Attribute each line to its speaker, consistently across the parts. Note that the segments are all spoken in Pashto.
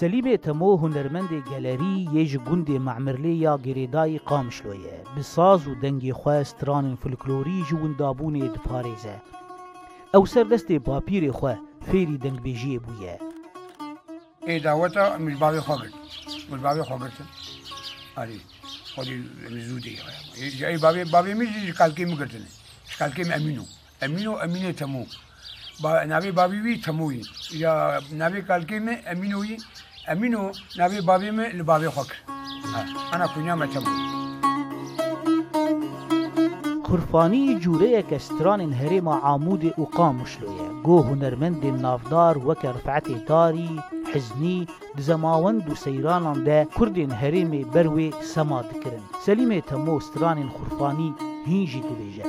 Speaker 1: Selîmê Temo hunermendê gelerî yê ji gundê Memerlê ya Girêdayê qamişlo ye. Bi saz û dengê xwe stranên folklorî ji windabûnê diparêze. Ew serdestê papîrê xwe fêrî dengbêjiyê bûye.
Speaker 2: Êdaweta milbavê xwe girt. Milbavê xwe girtin. Arî. Xwedî zûdê ji ey bavê bavê min ji ji kalkê min girtine. Ji kalkê min emîn û. Emîn û emînê temû. navê bavî wî temûyî. Ya navê kalkê min emîn ûyî Amino nabi babimi li babi xok. Ana kunya me tamo.
Speaker 1: کورفانی جورەیەک کە سترانین هەرێمە عامودی و قامشلویە گۆ هوەرمەندین نافدار وەکە ڕفعەتی تاری حزنی دزەماوەند و سەیراناندا کوردین هەرێمی بەروێ سەما دکردن سەلیمێ تەمۆ سترانین خورفانی هینجی دبێژە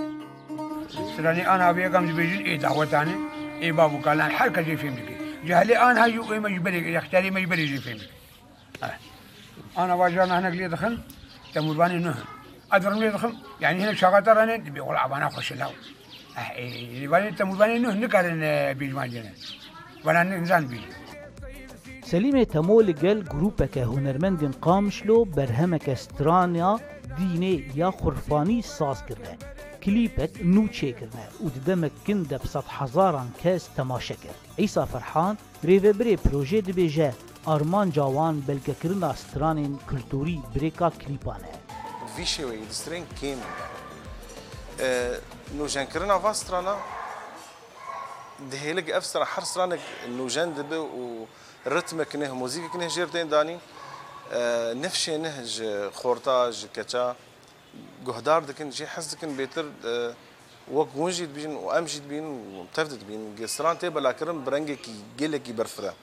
Speaker 2: سترانی ئانا بێگەم دبێژین ئێداوەتانێ ئێ بابووکانان هەر کەژێ فێم دکرد جهلي انا هاي اي مجبري يختاري مجبري يجي في آه. انا واجرنا هناك اللي دخل باني نه ادر لي دخل يعني هنا شغاتر انا بيقول عبانا خش له باني تمرباني نهن نكارن بيجمان جنا ولا انسان بيجي
Speaker 1: سليمة تمول قال جروبك هنرمند قامشلو برهمك استرانيا دينية يا خرفاني ساز کرده کلیپت نوچێ کردە و دەمە کندە بە هزاران کەس تەماشە کرد ئیسا فەرحان رێوەبرێ پرۆژێ دەبێژە ئارمان جاوان بەلگەکردنا سترانên کللتوری برێکا کلیپانە
Speaker 3: Vî şeweyî distrên kêm nûjenkirina va strana dihêlik ev stra her stranek nûjen dibe û ritmekine hemozîkekine jêr tên danî nefşê neh ji xorta ji keça جهدار دكن شي حس دكن بيتر وك ونجد بين وامجد بين ومتفدت بين جسران تي بلا كرم برنجي كي جيلي كي برفدا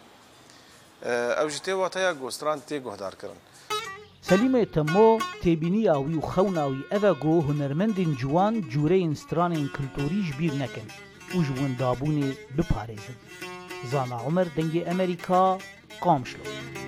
Speaker 3: او جتي واتايا جسران تي جهدار كرن
Speaker 1: سلیمه تمو تیبینی آوی و خوناوی اوه گو هنرمندین جوان جوره انسترانین کلتوریش بیر نکن و جوان دابونه بپارزن زانا عمر دنگ امریکا قامشلو